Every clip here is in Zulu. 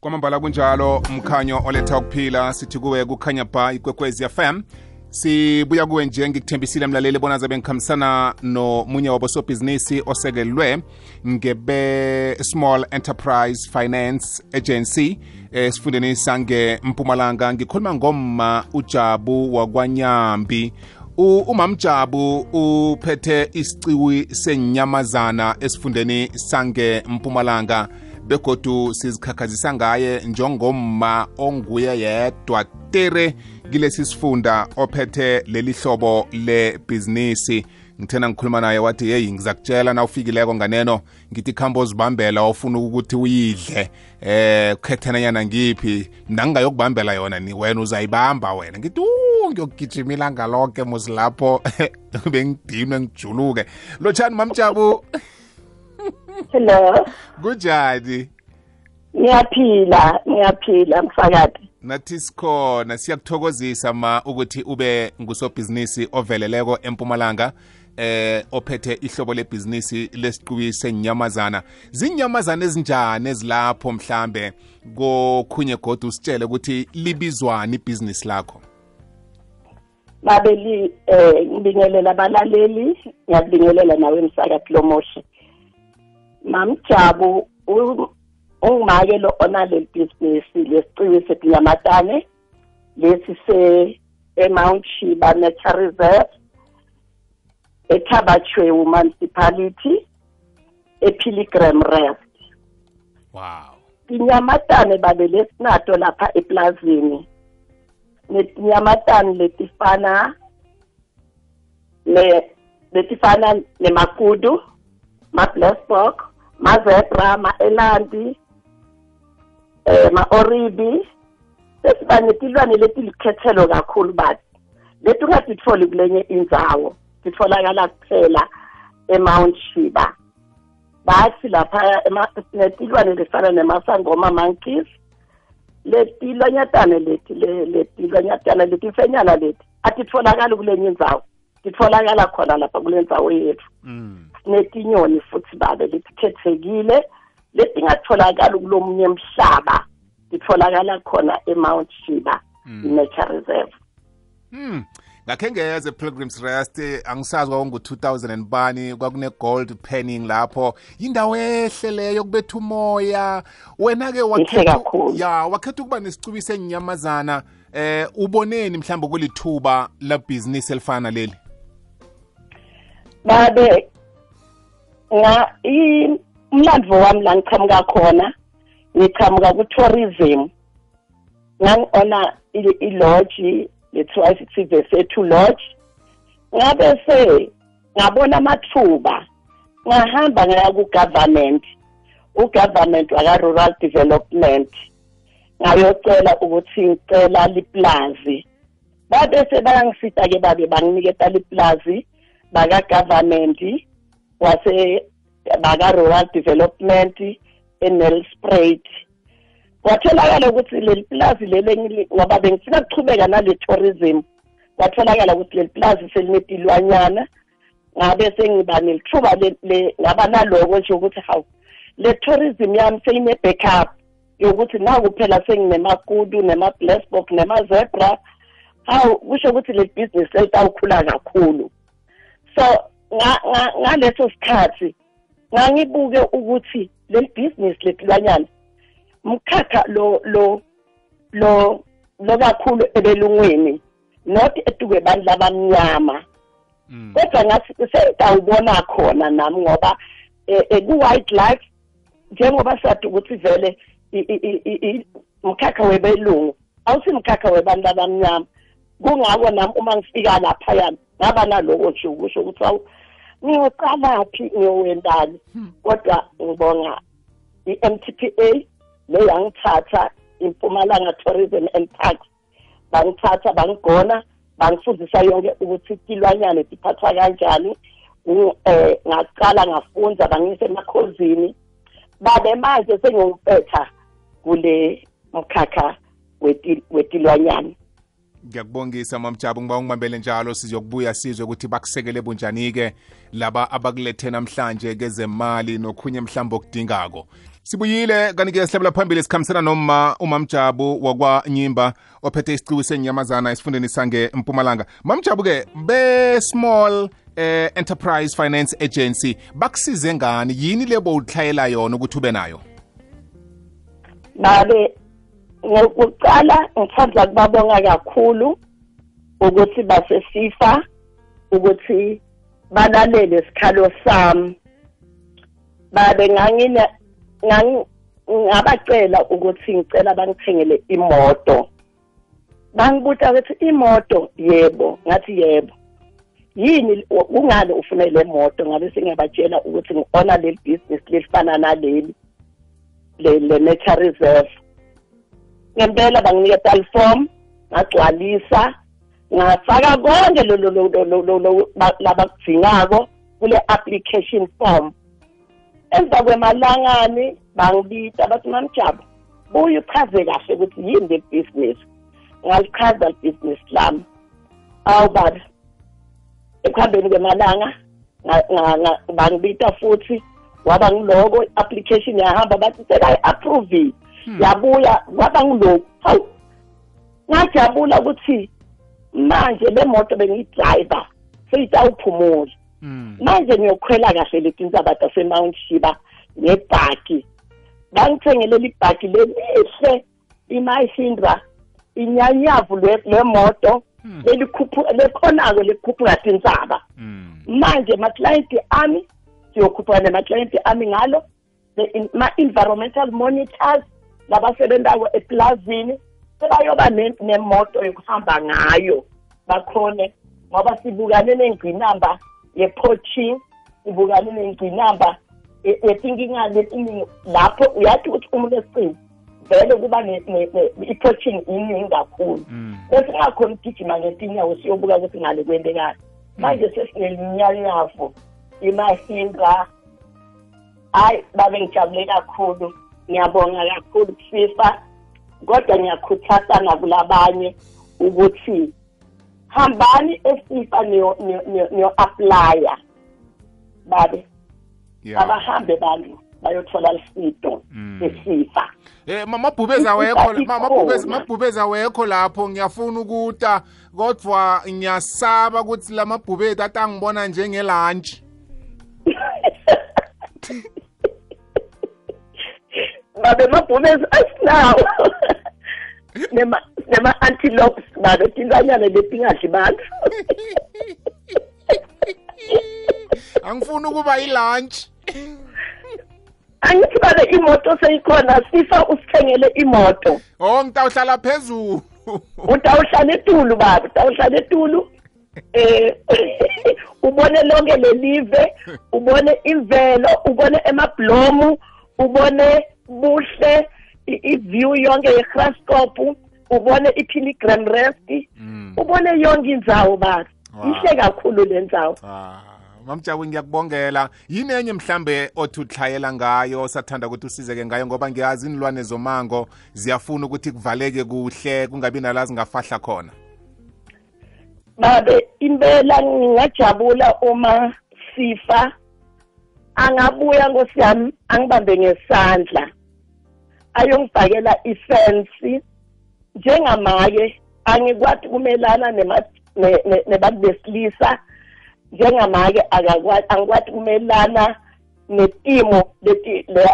kwamambala kunjalo mkhanyo oletha ukuphila sithi kuwe kukhanya ba ikwekwezi fm sibuya kuwe nje ngikuthembisile mlaleli bona zabe ngikhambisana nomunye wabosobhizinisi osekelwe ngebe small enterprise finance agency esifundeni sange mpumalanga. Ngikhuluma ngomma ujabu wakwanyambi. Umamjabu uphethe isiciwi senyamazana esifundeni sange mpumalanga. Begodu sizikhakhazisa ngaye njengomma onguye yedwa. Tere kilesi sifunda ophethe leli hlobo lebhizinisi. Ngithena ngikhuluma naye wathi yeyi ngizakutshela na ufikileko nganeno. Ngithi khambo zibambela ofuna ukuthi uyidle. Eh khethenanyana ngiphi. Mna ngingayokubambela yona ni wena uzayibamba wena. Ngithi u ngiyokugijima ilanga lonke musi lapho. Bengidinwe ngijuluke. Lotshani mamjabu hello. Kunjani? Ngiyaphila ngiyaphila mfakathi nathi sikhona siyakuthokozisa ma ukuthi ube ngusobhizinisi oveleleko empumalanga eh ophethe ihlobo lebhizinisi lesiqubi senyamazana. Zinyamazana ezinjani ezilapho mhlambe? Kokhunye godu usitshele ukuthi libizwani ibhizinisi lakho? Babe li eh ngibingelela abalaleli ngiyabingelela nawe msakathi lomoshi. Mamjabu ungumake lo onaleli bhizinisi lesiciwi setinyamatane lesi se eMount Shiba Nature Reserve eThabachwewu municipality ePilgrim Rest wow. Tinyamatane babe lesinato lapha eplazini. Netinyamatane letifana ne letifana nemakudu ma-blackstock ma-zebra ma-elandi eh ma-oribi. Sesiba netilwane letilikhethelo kakhulu bathi leti ungatitfoli kulenye indzawo titfolakala kuphela emount shiba bathi laphaya netilwane lefana nemasangoma monkeys letilwanyatane leti letilwanyatane letifenyana leti atitfolakali kulenye indzawo titfolakala khona lapha kule ndzawo yethu. Sinetinyoni futhi babe letikhethekile letingatholakali kulomunye mhlaba titholakala khona eMount Shiba Nature Reserve. Hmm. Ngakhe ngeze Pilgrims Rest angisazi kwakungu 2000 and bani kwakune gold panning lapho. Indawo ehle leyo kubetha umoya. Wena ke wakhetha ya wakhetha ukuba nesicubi senyamazana eh uboneni mhlawumbe kulithuba la business elifana leli? Babe nga umlandvo wami la ngiqhamuka khona ngiqhamuka ku-tourism. Ngangi-ona i-lodge lethiwa sithi sethu lodge. Ngabe se ngabona amathuba ngahamba ngaya ku-government. U-government waka-rural development ngayocela ukuthi ngicela liplazi. Babese bayangisita-ke babe banginiketa liplazi baka-government. Wase baka-rural development enelspruit kwatholakala ukuthi leli plazi leli ngoba bengifuna kuchubeka nale tourism kwatholakala ukuthi leli plazi selinetilwanyana ngabe sengiba nelithuba ngaba naloko nje ukuthi hawu le tourism yami seyine-backup yokuthi naku phela senginemakudu nema-blackbox nema-zebra. Hawu kusho ukuthi le bhizinisi selitawukhula kakhulu. So ngaleso sikhathi ngangibuke ukuthi leli business letilwanyana mkhakha lo lo lo lo kakhulu ebelungweni not etukwe bantu labamnyama. Kodwa ngathi sengitawubona khona nami ngoba ku-wildlife njengoba sathi ukuthi vele mkhakha webelungu awusimkhakha webantu abamnyama kungako nami uma ngifika laphayana ngaba naloko nje ukusho ukuthi awu ngiyocalaphi ngiyowendani kodwa ngibonga i-MTPA le yangithatha impumalanga tourism and parks bangithatha bangigona bangifundisa yonke ukuthi tilwanyane tiphathwa kanjani. Eh ngaqala ngafunda bangise emakhozini babe manje sengiwupetha kule mkhakha wetilwanyane. Ngiyakubongisa mamjabu ngiba ungibambele njalo. Sizokubuya sizwe ukuthi bakusekele bunjani-ke laba abakulethe namhlanje kezemali nokhunye mhlawumbe okudingako. Sibuyile kanti-ke sihlabela phambili sikhambisana noma umamjabu wakwanyimba ophethe isiqiwu senyamazana esifundeni sange-mpumalanga mamjabu-ke be-small eh, enterprise finance agency bakusize ngani? Yini lebo uhlayela yona ukuthi ube nayo? Babe ngokuqala ngithanda kubabonga kakhulu ukuthi basesifa ukuthi balalele isikhalo sami. Babe ngangina ngabacela ukuthi ngicela bangithengele imoto. Bangibuta ukuthi imoto yebo ngathi yebo. Yini kungani ufuna le moto? Ngabe singabatshela ukuthi ngiona leli business lifana naleli le le nature reserve. Ngempela banginika form ngagcwalisa ngafaka konke lo lo lo lo labakudingako kule application form. Emva kwemalangani bangibita bathi mamjabu buye uchaze kahle ukuthi yini le business. Ngalichaza le business lami. Awu baba ekuhambeni kwemalanga bangibita futhi waba ngiloko i-application yahamba bathi sekayi-approve yabuya kwaba ngiloku hawu ngajabula ukuthi manje le moto bengiyidrayiva seyitawuphumula. Manje ngiyokhwela kahle leti ndzaba tasemount shiba ngebhaki. Bangithengele libhaki lelihle imahindra inyanyavu lemoto lelikhuphu lekhonako likhuphuka tindzaba manje maklayenti ami siyokhuphuka nemaklayenti ami ngalo ma-environmental monitors labasebentako eplazini sebayoba nemoto yokuhamba ngayo bakhone ngoba sibukane nengqinamba ye-poaching sibukane nengqinamba yetinkinga letiningi lapho uyathi ukuthi umuntu esicini vele kuba i-poaching iningi kakhulu bese ngakhona ukugijima ngetinyawo siyobuka ukuthi ngale kwentekayo manje sesingelinyanyavu imahindra hayi babe ngijabule kakhulu. Ngiyabonga kakhulu kufifa kodwa ngiyakhuthazana kulabanye ukuthi hambani esifa niyo-aplya babe abahambe bantu bayothola lisido esifa Eh mabhubeza wekho mabhubeza mabhubeza wekho lapho ngiyafuna ukuta. Kodwa ngiyasaba ukuthi lamabhubezi atangibona njengelunch babe mabhubezi asinawo nema nema antelopes babe tilwanyana letingadli bantu. Angifuni ukuba ilunch angithi babe imoto seyikhona sifa usithengele imoto. Oh ngitawuhlala phezulu utawuhlala etulu baba utawuhlala etulu. Eh ubone lonke lelive ubone imvelo ubone emablomu ubone buhle i-view yonke ye-grascop ubone i-pilgrim rest ubone yonke indzawo baba ihle kakhulu le ndzawo mamjabu ngiyakubongela. Yini enye mhlambe othi utlhayela ngayo sathanda ukuthi usizeke ngayo? Ngoba ngiyazi inilwane zomango ziyafuna ukuthi kuvaleke kuhle kungabi nala zingafahla khona. Babe impela ngingajabula uma sifa angabuya nkosi yami angibambe ngesandla. Ayongifakela ifensi njengamake angikwati kumelana nebantu besilisa. Njengamake angikwati kumelana netimo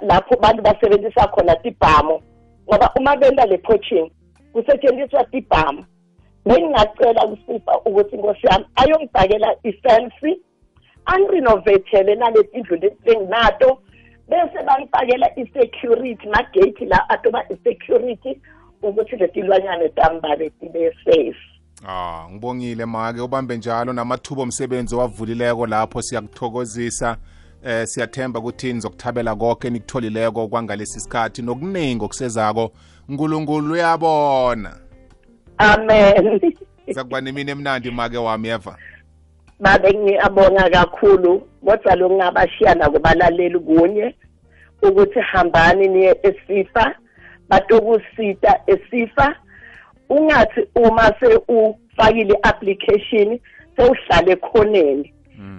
lapho abantu basebenzisa khona tibhamu. Ngoba uma benta le poaching kusetshenziswa tibhamu. Bengingacela kusifa ukuthi inkosi yami ayongifakela ifensi angirinovathele naletindlu leti enginato bese bangifakela i-security magate la atoba i-security ukuthi letilwanyane tami babe tibe safe. Ah ngibongile make ubambe njalo namathuba omsebenzi owavulileko lapho siyakuthokozisa eh siyathemba ukuthi nizokuthabela konke nikutholileko kwangalesi sikhathi nokuningi okusezako. uNkulunkulu uyabona. Amen. Sakuba nemini emnandi make wami eva? Babe ngiyabonga kakhulu kodwa lokungabashiya nakubalaleli kunye ukuthi hambani niye esifa batokusita esifa. Ungathi uma seufakile application sewuhlale khoneni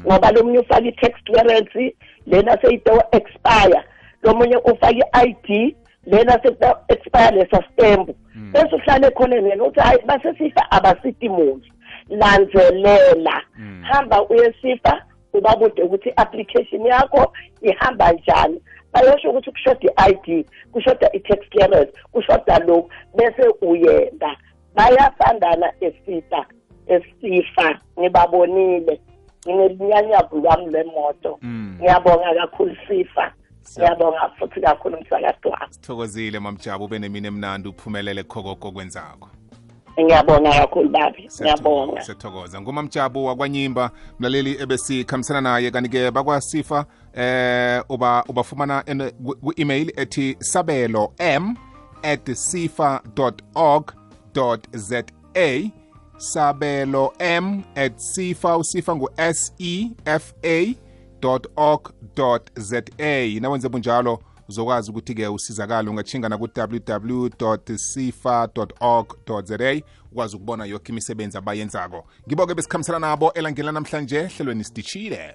ngoba lo munye ufaka i-tax clearance lena seyito expire. Lo munye ufake i-ID lena sekuexpire lesa stamp bese uhlale ekhoneni yena uthi hayi basesifa abasiti muntu lanzelela hamba uyesifa ubabude ukuthi i-application yakho ihamba njani. Bayosho ukuthi kushoda i-ID kushoda i-tax clearance kushoda lokhu bese uyenda. Bayasandana esita esifa ngibabonile. Nginelunyanyavu lwami lwemoto ngiyabonga kakhulu sifa ngiyabonga futhi kakhulu msakadwami sithokozile mamjabu. Ube nemini emnandi. Uphumelele khokoko okwenzako. Ngiyabonga kakhulu babi. Ngiyabonga. siyathokoza. Ngumamjabu wakwanyimba mlaleli ebesikhambisana naye kanti-ke bakwasifa eh uba ubafumana ene- ku- ku-email ethi sabelo m at sifa org za sabelo m at sifa usifa ngu-s e f a org za nawenze bunjalo uzokwazi ukuthi-ke usizakale ungatshinga naku-www sifa org za ukwazi ukubona yonke imisebenzi abayenzako. Ngibo-ke besikhambisana nabo elangeni lanamhlanje hlelweni sidishile